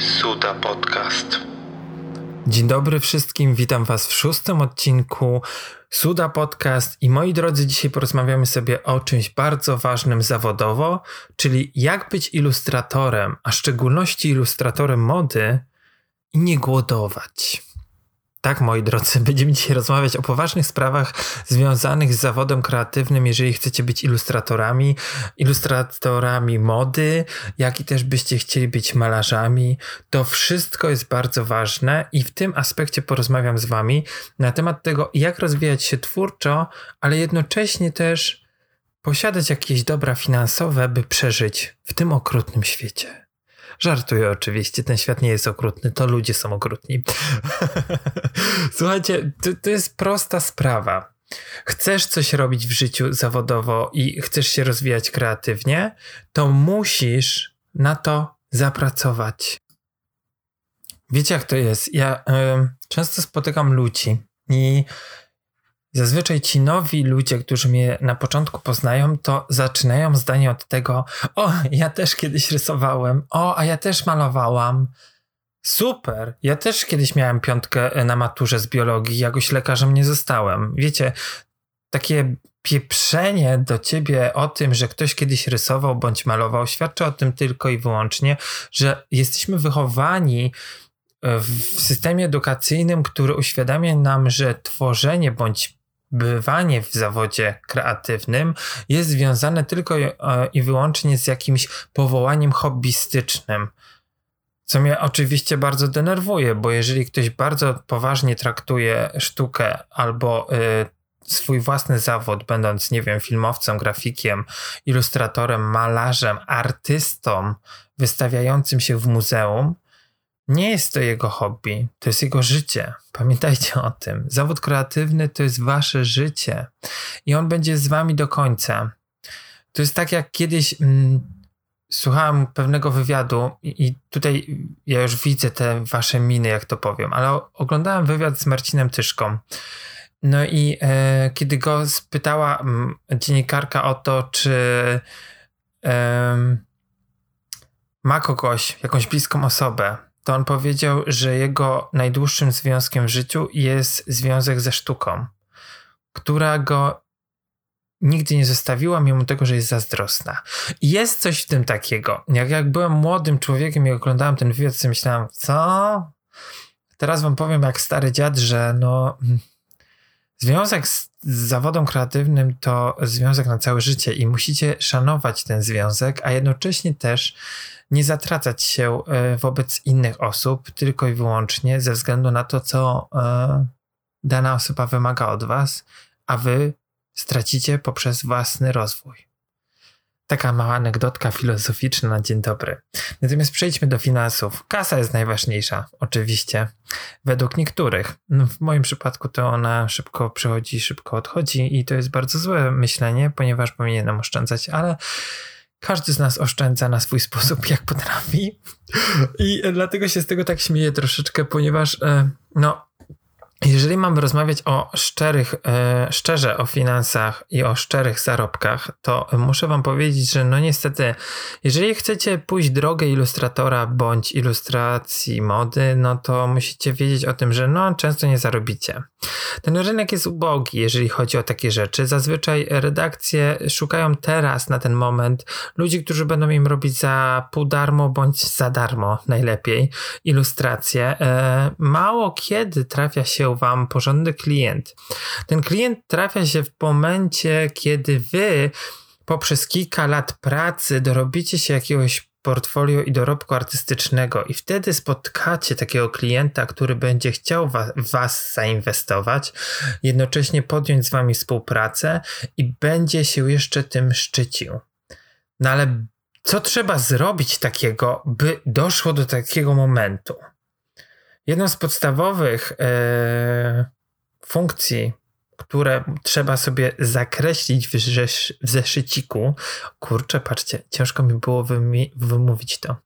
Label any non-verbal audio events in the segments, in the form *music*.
Suda Podcast. Dzień dobry wszystkim, witam Was w szóstym odcinku Suda Podcast i moi drodzy, dzisiaj porozmawiamy sobie o czymś bardzo ważnym zawodowo, czyli jak być ilustratorem, a w szczególności ilustratorem mody i nie głodować. Tak, moi drodzy, *laughs* będziemy dzisiaj rozmawiać o poważnych sprawach związanych z zawodem kreatywnym, jeżeli chcecie być ilustratorami, ilustratorami mody, jak i też byście chcieli być malarzami. To wszystko jest bardzo ważne i w tym aspekcie porozmawiam z Wami na temat tego, jak rozwijać się twórczo, ale jednocześnie też posiadać jakieś dobra finansowe, by przeżyć w tym okrutnym świecie. Żartuję oczywiście, ten świat nie jest okrutny, to ludzie są okrutni. *laughs* Słuchajcie, to, to jest prosta sprawa. Chcesz coś robić w życiu zawodowo i chcesz się rozwijać kreatywnie, to musisz na to zapracować. Wiecie, jak to jest? Ja y, często spotykam ludzi i Zazwyczaj ci nowi ludzie, którzy mnie na początku poznają, to zaczynają zdanie od tego: O, ja też kiedyś rysowałem, o, a ja też malowałam. Super, ja też kiedyś miałem piątkę na maturze z biologii, jakoś lekarzem nie zostałem. Wiecie, takie pieprzenie do ciebie o tym, że ktoś kiedyś rysował bądź malował, świadczy o tym tylko i wyłącznie, że jesteśmy wychowani w systemie edukacyjnym, który uświadamia nam, że tworzenie bądź bywanie w zawodzie kreatywnym jest związane tylko i wyłącznie z jakimś powołaniem hobbystycznym. Co mnie oczywiście bardzo denerwuje, bo jeżeli ktoś bardzo poważnie traktuje sztukę albo y, swój własny zawód, będąc, nie wiem, filmowcem, grafikiem, ilustratorem, malarzem, artystą, wystawiającym się w muzeum, nie jest to jego hobby, to jest jego życie. Pamiętajcie o tym. Zawód kreatywny to jest wasze życie i on będzie z wami do końca. To jest tak jak kiedyś mm, słuchałem pewnego wywiadu i, i, tutaj ja już widzę te wasze miny, jak to powiem, ale oglądałem wywiad z Marcinem Tyszką. No i e, kiedy go spytała m, mm, dziennikarka o to, czy e, ma kogoś, jakąś bliską osobę, to on powiedział, że jego najdłuższym związkiem w życiu jest związek ze sztuką, która go nigdy nie zostawiła, mimo tego, że jest zazdrosna. Jest coś w tym takiego. Jak, jak byłem młodym człowiekiem i oglądałem ten wywiad, to myślałem, co? Teraz wam powiem, jak stary dziad, że no, związek z, z zawodem kreatywnym to związek na całe życie i musicie szanować ten związek, a jednocześnie też nie zatracać się e, wobec innych osób tylko i wyłącznie ze względu na to, co e, dana osoba wymaga od was, a wy stracicie poprzez własny rozwój. Taka mała anegdotka filozoficzna na dzień dobry. Natomiast przejdźmy do finansów. Kasa jest najważniejsza, oczywiście, według niektórych. No, w moim przypadku to ona szybko przychodzi, szybko odchodzi i to jest bardzo złe myślenie, ponieważ powinienem oszczędzać, ale każdy z nas oszczędza na swój sposób, jak potrafi. I dlatego się z tego tak śmieję troszeczkę, ponieważ e, no, jeżeli mamy rozmawiać o szczerych, e, szczerze o finansach i o szczerych zarobkach, to muszę Wam powiedzieć, że no niestety, jeżeli chcecie pójść drogę ilustratora bądź ilustracji mody, no to musicie wiedzieć o tym, że no często nie zarobicie. Ten rynek jest ubogi, jeżeli chodzi o takie rzeczy. Zazwyczaj redakcje szukają teraz, na ten moment, ludzi, którzy będą im robić za pół darmo bądź za darmo, najlepiej, ilustracje. E, mało kiedy trafia się wam porządny klient. Ten klient trafia się w momencie, kiedy wy poprzez kilka lat pracy dorobicie się jakiegoś portfolio i dorobku artystycznego i wtedy spotkacie takiego klienta, który będzie chciał was, was zainwestować, jednocześnie podjąć z wami współpracę i będzie się jeszcze tym szczycił. No ale co trzeba zrobić takiego, by doszło do takiego momentu? Jedną z podstawowych e, funkcji, które trzeba sobie zakreślić w, w zeszyciku, kurczę, patrzcie, ciężko mi było wymówić to.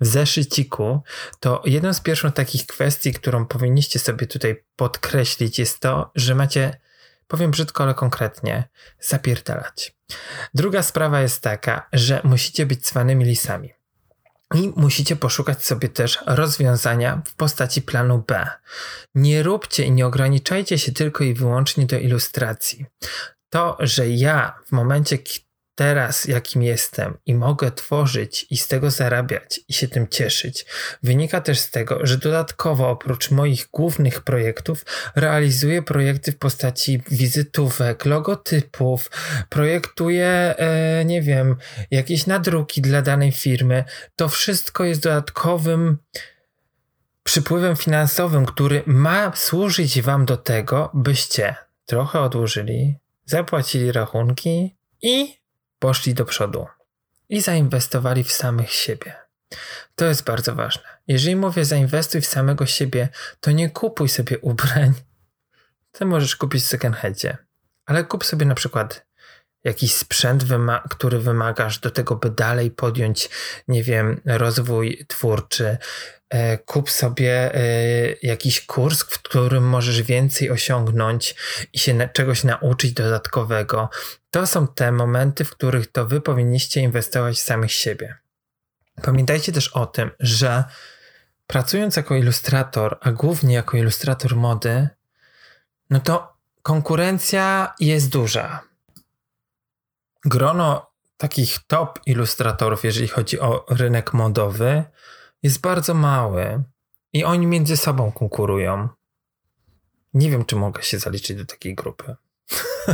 W zeszyciku to jedną z pierwszych takich kwestii, którą powinniście sobie tutaj podkreślić, jest to, że macie, powiem brzydko, ale konkretnie, zapierdalać. Druga sprawa jest taka, że musicie być cwanymi lisami. I musicie poszukać sobie też rozwiązania w postaci planu B. Nie róbcie i nie ograniczajcie się tylko i wyłącznie do ilustracji. To, że ja w momencie, teraz, jakim jestem i mogę tworzyć i z tego zarabiać i się tym cieszyć, wynika też z tego, że dodatkowo oprócz moich głównych projektów realizuję projekty w postaci wizytówek, logotypów, projektuję, e, nie wiem, jakieś nadruki dla danej firmy. To wszystko jest dodatkowym przypływem finansowym, który ma służyć Wam do tego, byście trochę odłożyli, zapłacili rachunki i poszli do przodu i zainwestowali w samych siebie. To jest bardzo ważne. Jeżeli mówię zainwestuj w samego siebie, to nie kupuj sobie ubrań. To możesz kupić w second ale kup sobie na przykład jakiś sprzęt, wyma który wymagasz do tego, by dalej podjąć, nie wiem, rozwój twórczy. E, kup sobie e, jakiś kurs, w którym możesz więcej osiągnąć i się na czegoś nauczyć dodatkowego. To są te momenty, w których to wy powinniście inwestować w samych siebie. Pamiętajcie też o tym, że pracując jako ilustrator, a głównie jako ilustrator mody, no to konkurencja jest duża. Grono takich top ilustratorów, jeżeli chodzi o rynek modowy, jest bardzo mały i oni między sobą konkurują. Nie wiem, czy mogę się zaliczyć do takiej grupy. *laughs*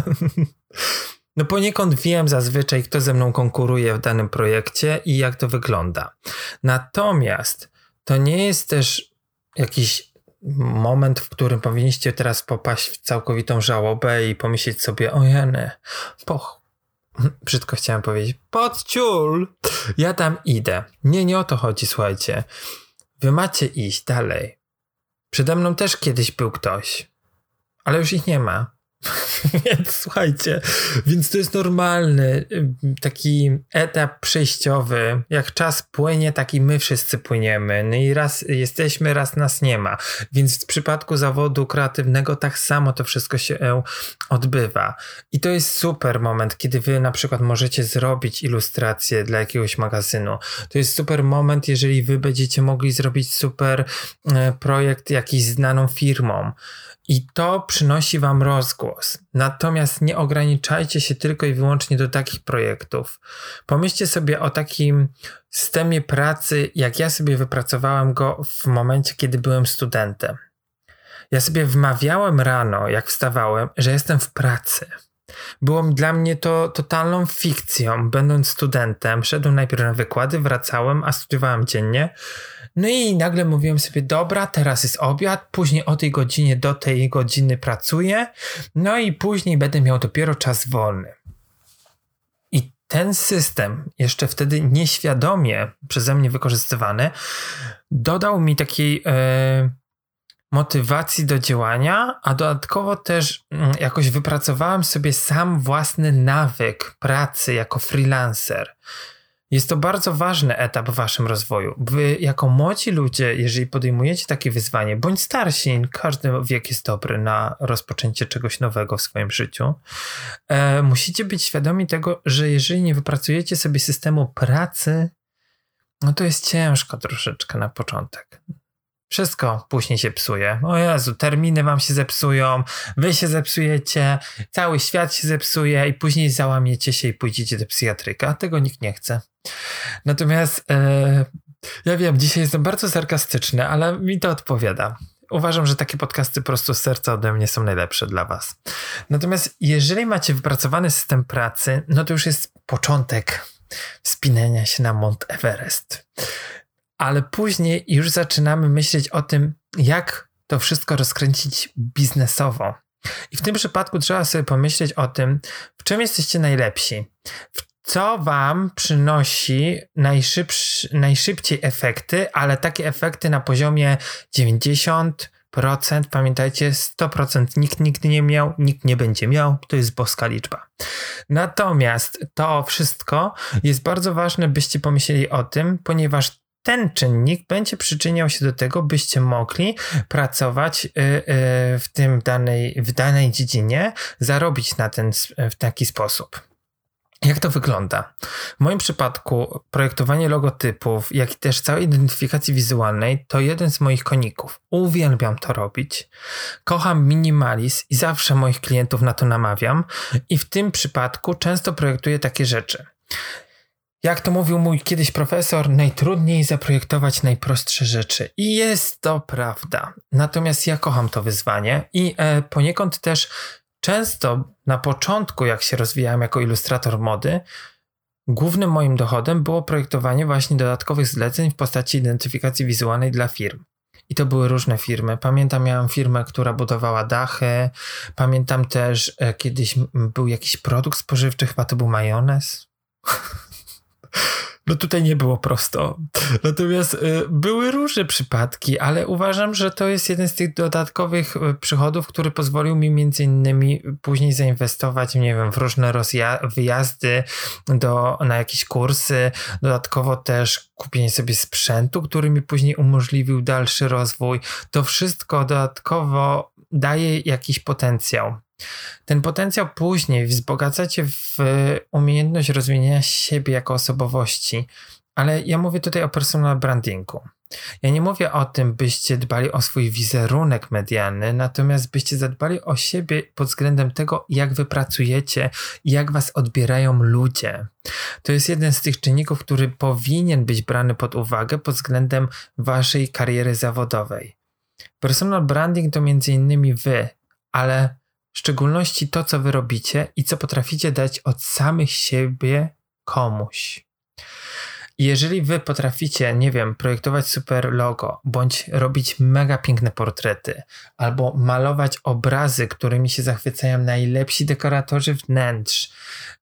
No poniekąd wiem zazwyczaj, kto ze mną konkuruje w danym projekcie i jak to wygląda. Natomiast to nie jest też jakiś moment, w którym powinniście teraz popaść w całkowitą żałobę i pomyśleć sobie, o jeny, poch, *clears throat* brzydko chciałem powiedzieć, podciul, ja tam idę. Nie, nie o to chodzi, słuchajcie. Wy macie iść dalej. Przede mną też kiedyś był ktoś, ale już ich nie ma. *laughs* więc słuchajcie, więc to jest normalny taki etap przejściowy. Jak czas płynie, tak i my wszyscy płyniemy. No i raz jesteśmy, raz nas nie ma. Więc w przypadku zawodu kreatywnego tak samo to wszystko się e, odbywa. I to jest super moment, kiedy wy na przykład możecie zrobić ilustrację dla jakiegoś magazynu. To jest super moment, jeżeli wy będziecie mogli zrobić super e, projekt jakiś znaną firmą. I to przynosi Wam rozgłos. Natomiast nie ograniczajcie się tylko i wyłącznie do takich projektów. Pomyślcie sobie o takim systemie pracy, jak ja sobie wypracowałem go w momencie, kiedy byłem studentem. Ja sobie wmawiałem rano, jak wstawałem, że jestem w pracy. Było dla mnie to totalną fikcją, będąc studentem. Szedłem najpierw na wykłady, wracałem, a studiowałem dziennie no i nagle mówiłem sobie, dobra, teraz jest obiad, później o tej godzinie do tej godziny pracuję, no i później będę miał dopiero czas wolny. I ten system, jeszcze wtedy nieświadomie przeze mnie wykorzystywany, dodał mi takiej e, motywacji do działania, a dodatkowo też mm, jakoś wypracowałem sobie sam własny nawyk pracy jako freelancer. Jest to bardzo ważny etap w waszym rozwoju. Wy, jako młodzi ludzie, jeżeli podejmujecie takie wyzwanie, bądź starsi, każdy wiek jest dobry na rozpoczęcie czegoś nowego w swoim życiu, e, musicie być świadomi tego, że jeżeli nie wypracujecie sobie systemu pracy, no to jest ciężko troszeczkę na początek. Wszystko później się psuje. O Jezu, terminy wam się zepsują, wy się zepsujecie, cały świat się zepsuje i później załamiecie się i pójdziecie do psychiatryka. Tego nikt nie chce. Natomiast e, ja wiem, dzisiaj jestem bardzo sarkastyczny, ale mi to odpowiada. Uważam, że takie podcasty po prostu z serca ode mnie są najlepsze dla Was. Natomiast jeżeli macie wypracowany system pracy, no to już jest początek wspinania się na Mount Everest ale później już zaczynamy myśleć o tym, jak to wszystko rozkręcić biznesowo. I w tym przypadku trzeba sobie pomyśleć o tym, w czym jesteście najlepsi, co wam przynosi najszybciej efekty, ale takie efekty na poziomie 90, pamiętajcie, 100% nikt nigdy nie miał, nikt nie będzie miał, to jest boska liczba. Natomiast to wszystko jest bardzo ważne, byście pomyśleli o tym, ponieważ ten czynnik będzie przyczyniał się do tego, byście mogli pracować y, y, w tym danej, w danej dziedzinie, zarobić na ten w taki sposób. Jak to wygląda? W moim przypadku projektowanie logotypów, jak i też całej identyfikacji wizualnej to jeden z moich koników. Uwielbiam to robić. Kocham minimalizm i zawsze moich klientów na to namawiam i w tym przypadku często projektuję takie rzeczy. Jak to mówił mój kiedyś profesor, najtrudniej zaprojektować najprostsze rzeczy. I jest to prawda. Natomiast ja kocham to wyzwanie i e, poniekąd też często na początku, jak się rozwijałem jako ilustrator mody, głównym moim dochodem było projektowanie właśnie dodatkowych zleceń w postaci identyfikacji wizualnej dla firm. I to były różne firmy. Pamiętam, miałem firmę, która budowała dachy. Pamiętam też, e, kiedyś był jakiś produkt spożywczy, chyba to był majonez. *laughs* No tutaj nie było prosto. Natomiast y, były różne przypadki, ale uważam, że to jest jeden z tych dodatkowych y, przychodów, który pozwolił mi między innymi później zainwestować, nie wiem, w różne wyjazdy do, na jakieś kursy, dodatkowo też kupienie sobie sprzętu, który mi później umożliwił dalszy rozwój. To wszystko dodatkowo daje jakiś potencjał. Ten potencjał później wzbogaca cię w umiejętność rozwijania siebie jako osobowości, ale ja mówię tutaj o personal brandingu. Ja nie mówię o tym, byście dbali o swój wizerunek medialny, natomiast byście zadbali o siebie pod względem tego, jak wy pracujecie jak was odbierają ludzie. To jest jeden z tych czynników, który powinien być brany pod uwagę pod względem waszej kariery zawodowej. Personal branding to między innymi wy, ale w szczególności to, co wy robicie i co potraficie dać od samych siebie komuś. Jeżeli wy potraficie, nie wiem, projektować super logo, bądź robić mega piękne portrety, albo malować obrazy, którymi się zachwycają najlepsi dekoratorzy wnętrz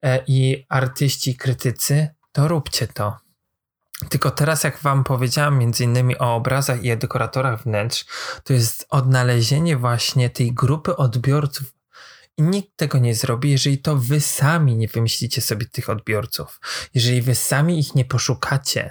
e, i artyści krytycy, to róbcie to. Tylko teraz, jak Wam powiedziałam, między innymi o obrazach i dekoratorach wnętrz, to jest odnalezienie właśnie tej grupy odbiorców, i nikt tego nie zrobi, jeżeli to wy sami nie wymyślicie sobie tych odbiorców. Jeżeli wy sami ich nie poszukacie.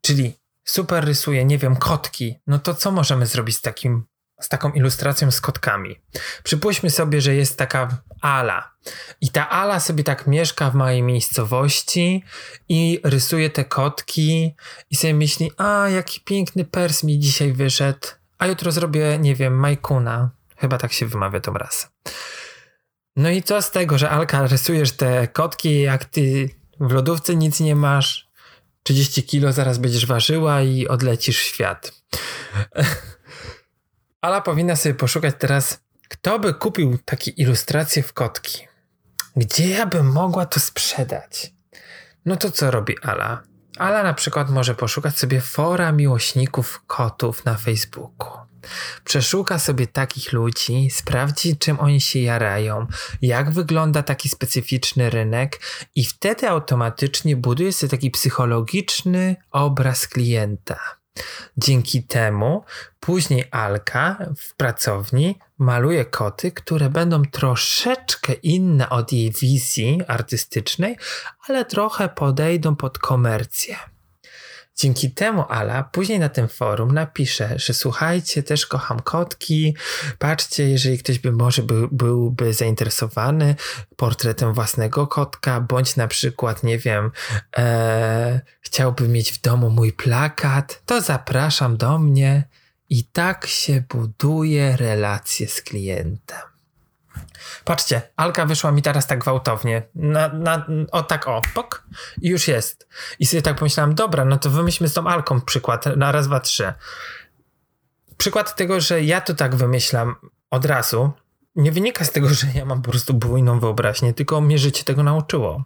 Czyli super rysuję, nie wiem, kotki. No to co możemy zrobić z takim z taką ilustracją z kotkami. Przypuśćmy sobie, że jest taka Ala. I ta Ala sobie tak mieszka w małej miejscowości i rysuje te kotki i sobie myśli, a jaki piękny pers mi dzisiaj wyszedł, a jutro zrobię, nie wiem, Majkuna. Chyba tak się wymawia tą rasę. No i co z tego, że Alka rysujesz te kotki, jak ty w lodówce nic nie masz, 30 kilo zaraz będziesz ważyła i odlecisz świat. *laughs* Ala powinna sobie poszukać teraz, kto by kupił takie ilustracje w kotki. Gdzie ja bym mogła to sprzedać? No to co robi Ala? Ala na przykład może poszukać sobie fora miłośników kotów na Facebooku. Przeszuka sobie takich ludzi, sprawdzi czym oni się jarają, jak wygląda taki specyficzny rynek i wtedy automatycznie buduje sobie taki psychologiczny obraz klienta. Dzięki temu później Alka w pracowni maluje koty, które będą troszeczkę inne od jej wizji artystycznej, ale trochę podejdą pod komercję. Dzięki temu Ala później na tym forum napisze, że słuchajcie, też kocham kotki. Patrzcie, jeżeli ktoś by może by, byłby zainteresowany portretem własnego kotka, bądź na przykład, nie wiem, e, chciałby mieć w domu mój plakat, to zapraszam do mnie. I tak się buduje relacje z klientem. Patrzcie, Alka wyszła mi teraz tak gwałtownie. Na, na, o tak o, pok i już jest. I sobie tak pomyślałam, dobra, no to wymyślmy z tą Alką przykład na raz, dwa, trzy. Przykład tego, że ja to tak wymyślam od razu, nie wynika z tego, że ja mam po prostu bujną wyobraźnię, tylko mnie życie tego nauczyło.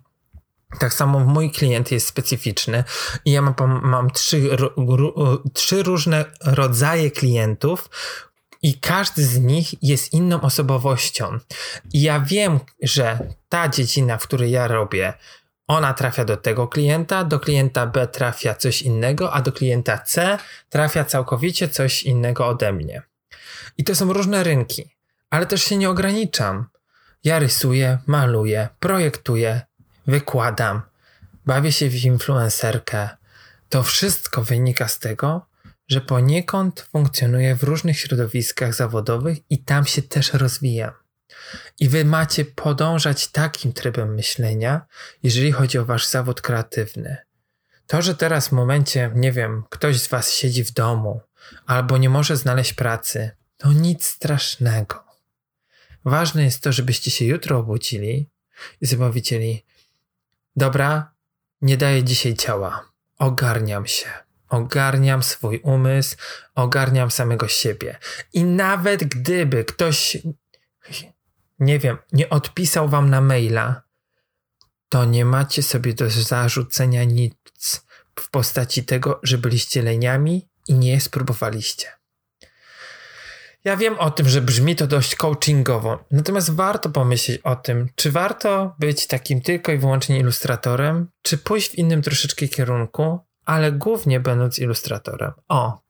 Tak samo mój klient jest specyficzny i ja mam, mam trzy, trzy różne rodzaje klientów, i każdy z nich jest inną osobowością. I ja wiem, że ta dziedzina, w której ja robię, ona trafia do tego klienta, do klienta B trafia coś innego, a do klienta C trafia całkowicie coś innego ode mnie. I to są różne rynki, ale też się nie ograniczam. Ja rysuję, maluję, projektuję, wykładam, bawię się w influencerkę. To wszystko wynika z tego, że poniekąd funkcjonuje w różnych środowiskach zawodowych i tam się też rozwija. I wy macie podążać takim trybem myślenia, jeżeli chodzi o wasz zawód kreatywny. To, że teraz w momencie, nie wiem, ktoś z was siedzi w domu albo nie może znaleźć pracy, to nic strasznego. Ważne jest to, żebyście się jutro obudzili i sobie powiedzieli: Dobra, nie daję dzisiaj ciała, ogarniam się, ogarniam swój umysł, ogarniam samego siebie. I nawet gdyby ktoś, nie wiem, nie odpisał wam na maila, to nie macie sobie do zarzucenia nic w postaci tego, że byliście leniami i nie spróbowaliście. Ja wiem o tym, że brzmi to dość coachingowo, natomiast warto pomyśleć o tym, czy warto być takim tylko i wyłącznie ilustratorem, czy pójść w innym troszeczkę kierunku, ale głównie będąc ilustratorem. O,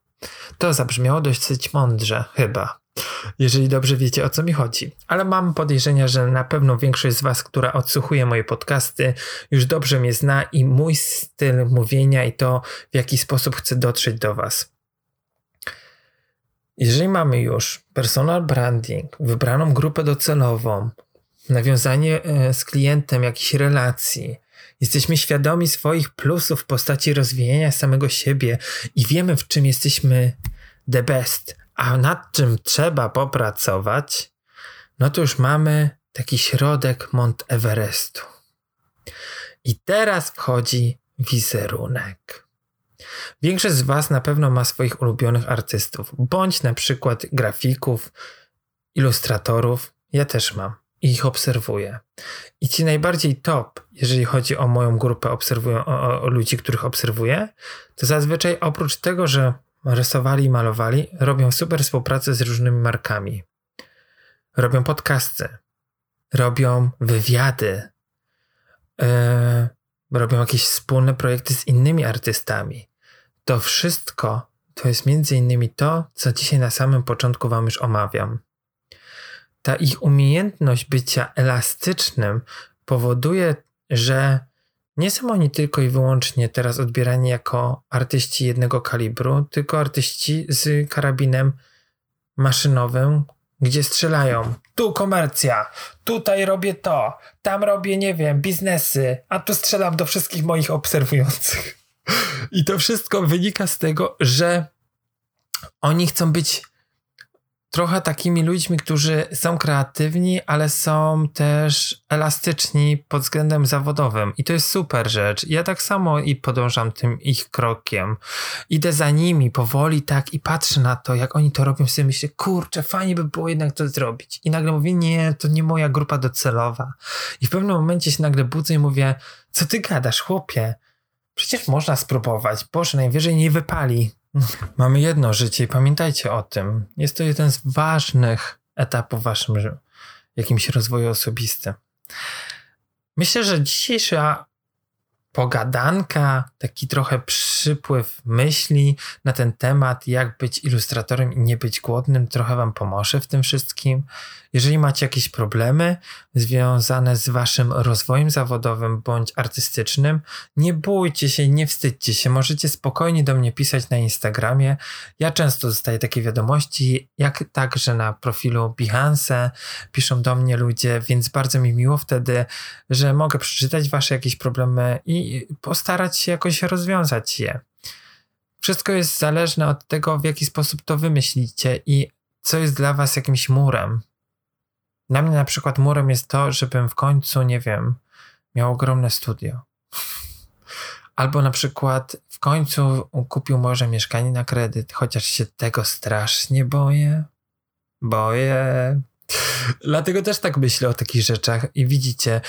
to zabrzmiało dość mądrze, chyba. Jeżeli dobrze wiecie o co mi chodzi. Ale mam podejrzenia, że na pewno większość z Was, która odsłuchuje moje podcasty, już dobrze mnie zna i mój styl mówienia i to, w jaki sposób chcę dotrzeć do Was. Jeżeli mamy już personal branding, wybraną grupę docelową, nawiązanie e, z klientem jakichś relacji, jesteśmy świadomi swoich plusów w postaci rozwijania samego siebie i wiemy, w czym jesteśmy the best, a nad czym trzeba popracować, no to już mamy taki środek Mont Everestu. I teraz wchodzi wizerunek. Większość z Was na pewno ma swoich ulubionych artystów, bądź na przykład grafików, ilustratorów. Ja też mam i ich obserwuję. I ci najbardziej top, jeżeli chodzi o moją grupę obserwują, o, o ludzi, których obserwuję, to zazwyczaj oprócz tego, że rysowali i malowali, robią super współpracę z różnymi markami. Robią podcasty, robią wywiady, yy, robią jakieś wspólne projekty z innymi artystami. To wszystko to jest między innymi to, co dzisiaj na samym początku Wam już omawiam. Ta ich umiejętność bycia elastycznym powoduje, że nie są oni tylko i wyłącznie teraz odbierani jako artyści jednego kalibru, tylko artyści z karabinem maszynowym, gdzie strzelają. Tu komercja, tutaj robię to, tam robię, nie wiem, biznesy, a tu strzelam do wszystkich moich obserwujących. *laughs* I to wszystko wynika z tego, że oni chcą być trochę takimi ludźmi, którzy są kreatywni, ale są też elastyczni pod względem zawodowym. I to jest super rzecz. Ja tak samo i podążam tym ich krokiem. Idę za nimi powoli tak i patrzę na to, jak oni to robią, sobie myślę, kurczę, fajnie by było jednak to zrobić. I nagle mówię, nie, to nie moja grupa docelowa. I w pewnym momencie się nagle budzę i mówię, co ty gadasz, chłopie? Przecież można spróbować. Boże, najwyżej nie wypali. *laughs* Mamy jedno życie i pamiętajcie o tym. Jest to jeden z ważnych etapów w waszym jakimś rozwoju osobistym. Myślę, że dzisiejsza pogadanka, taki trochę przypływ myśli na ten temat, jak być ilustratorem i nie być głodnym, trochę Wam pomoże w tym wszystkim. Jeżeli macie jakieś problemy związane z Waszym rozwojem zawodowym bądź artystycznym, nie bójcie się, nie wstydźcie się. Możecie spokojnie do mnie pisać na Instagramie. Ja często dostaję takie wiadomości, jak także na profilu Behance piszą do mnie ludzie, więc bardzo mi miło wtedy, że mogę przeczytać Wasze jakieś problemy i postarać się jakoś rozwiązać je. Wszystko jest zależne od tego, w jaki sposób to wymyślicie i co jest dla Was jakimś murem. Dla mnie na przykład murem jest to, żebym w końcu, nie wiem, miał ogromne studio. Albo na przykład w końcu kupił może mieszkanie na kredyt, chociaż się tego strasznie boję. Boję. Dlatego też tak myślę o takich rzeczach i widzicie,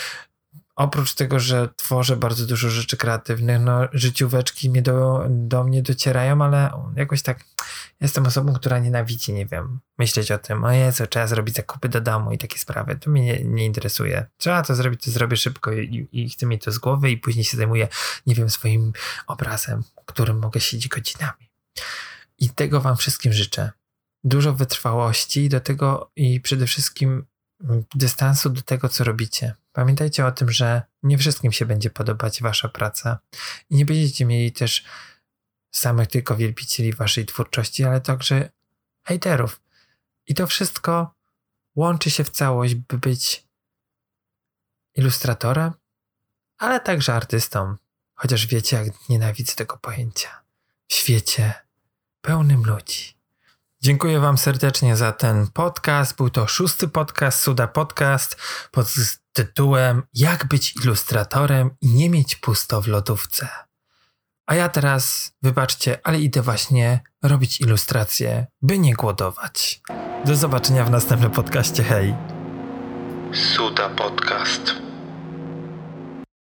oprócz tego, że tworzę bardzo dużo rzeczy kreatywnych, no życióweczki mnie do, do mnie docierają, ale jakoś tak jestem osobą, która nienawidzi, nie wiem, myśleć o tym, o Jezu, trzeba zrobić zakupy do domu i takie sprawy, to mnie nie, nie interesuje. Trzeba to zrobić, to zrobię szybko i, i chcę mieć to z głowy i później się zajmuję, nie wiem, swoim obrazem, którym mogę siedzieć godzinami. I tego wam wszystkim życzę. Dużo wytrwałości do tego i przede wszystkim dystansu do tego, co robicie. Pamiętajcie o tym, że nie wszystkim się będzie podobać wasza praca i nie będziecie mieli też samych tylko wielbicieli waszej twórczości, ale także hejterów. I to wszystko łączy się w całość, by być ilustratorem, ale także artystą. Chociaż wiecie, jak nienawidzę tego pojęcia. W świecie pełnym ludzi. Dziękuję Wam serdecznie za ten podcast. Był to szósty podcast, Suda Podcast pod tytułem Jak być ilustratorem i nie mieć pusto w lodówce. A ja teraz, wybaczcie, ale idę właśnie robić ilustracje, by nie głodować. Do zobaczenia w następnym podcaście. Hej! Suda Podcast.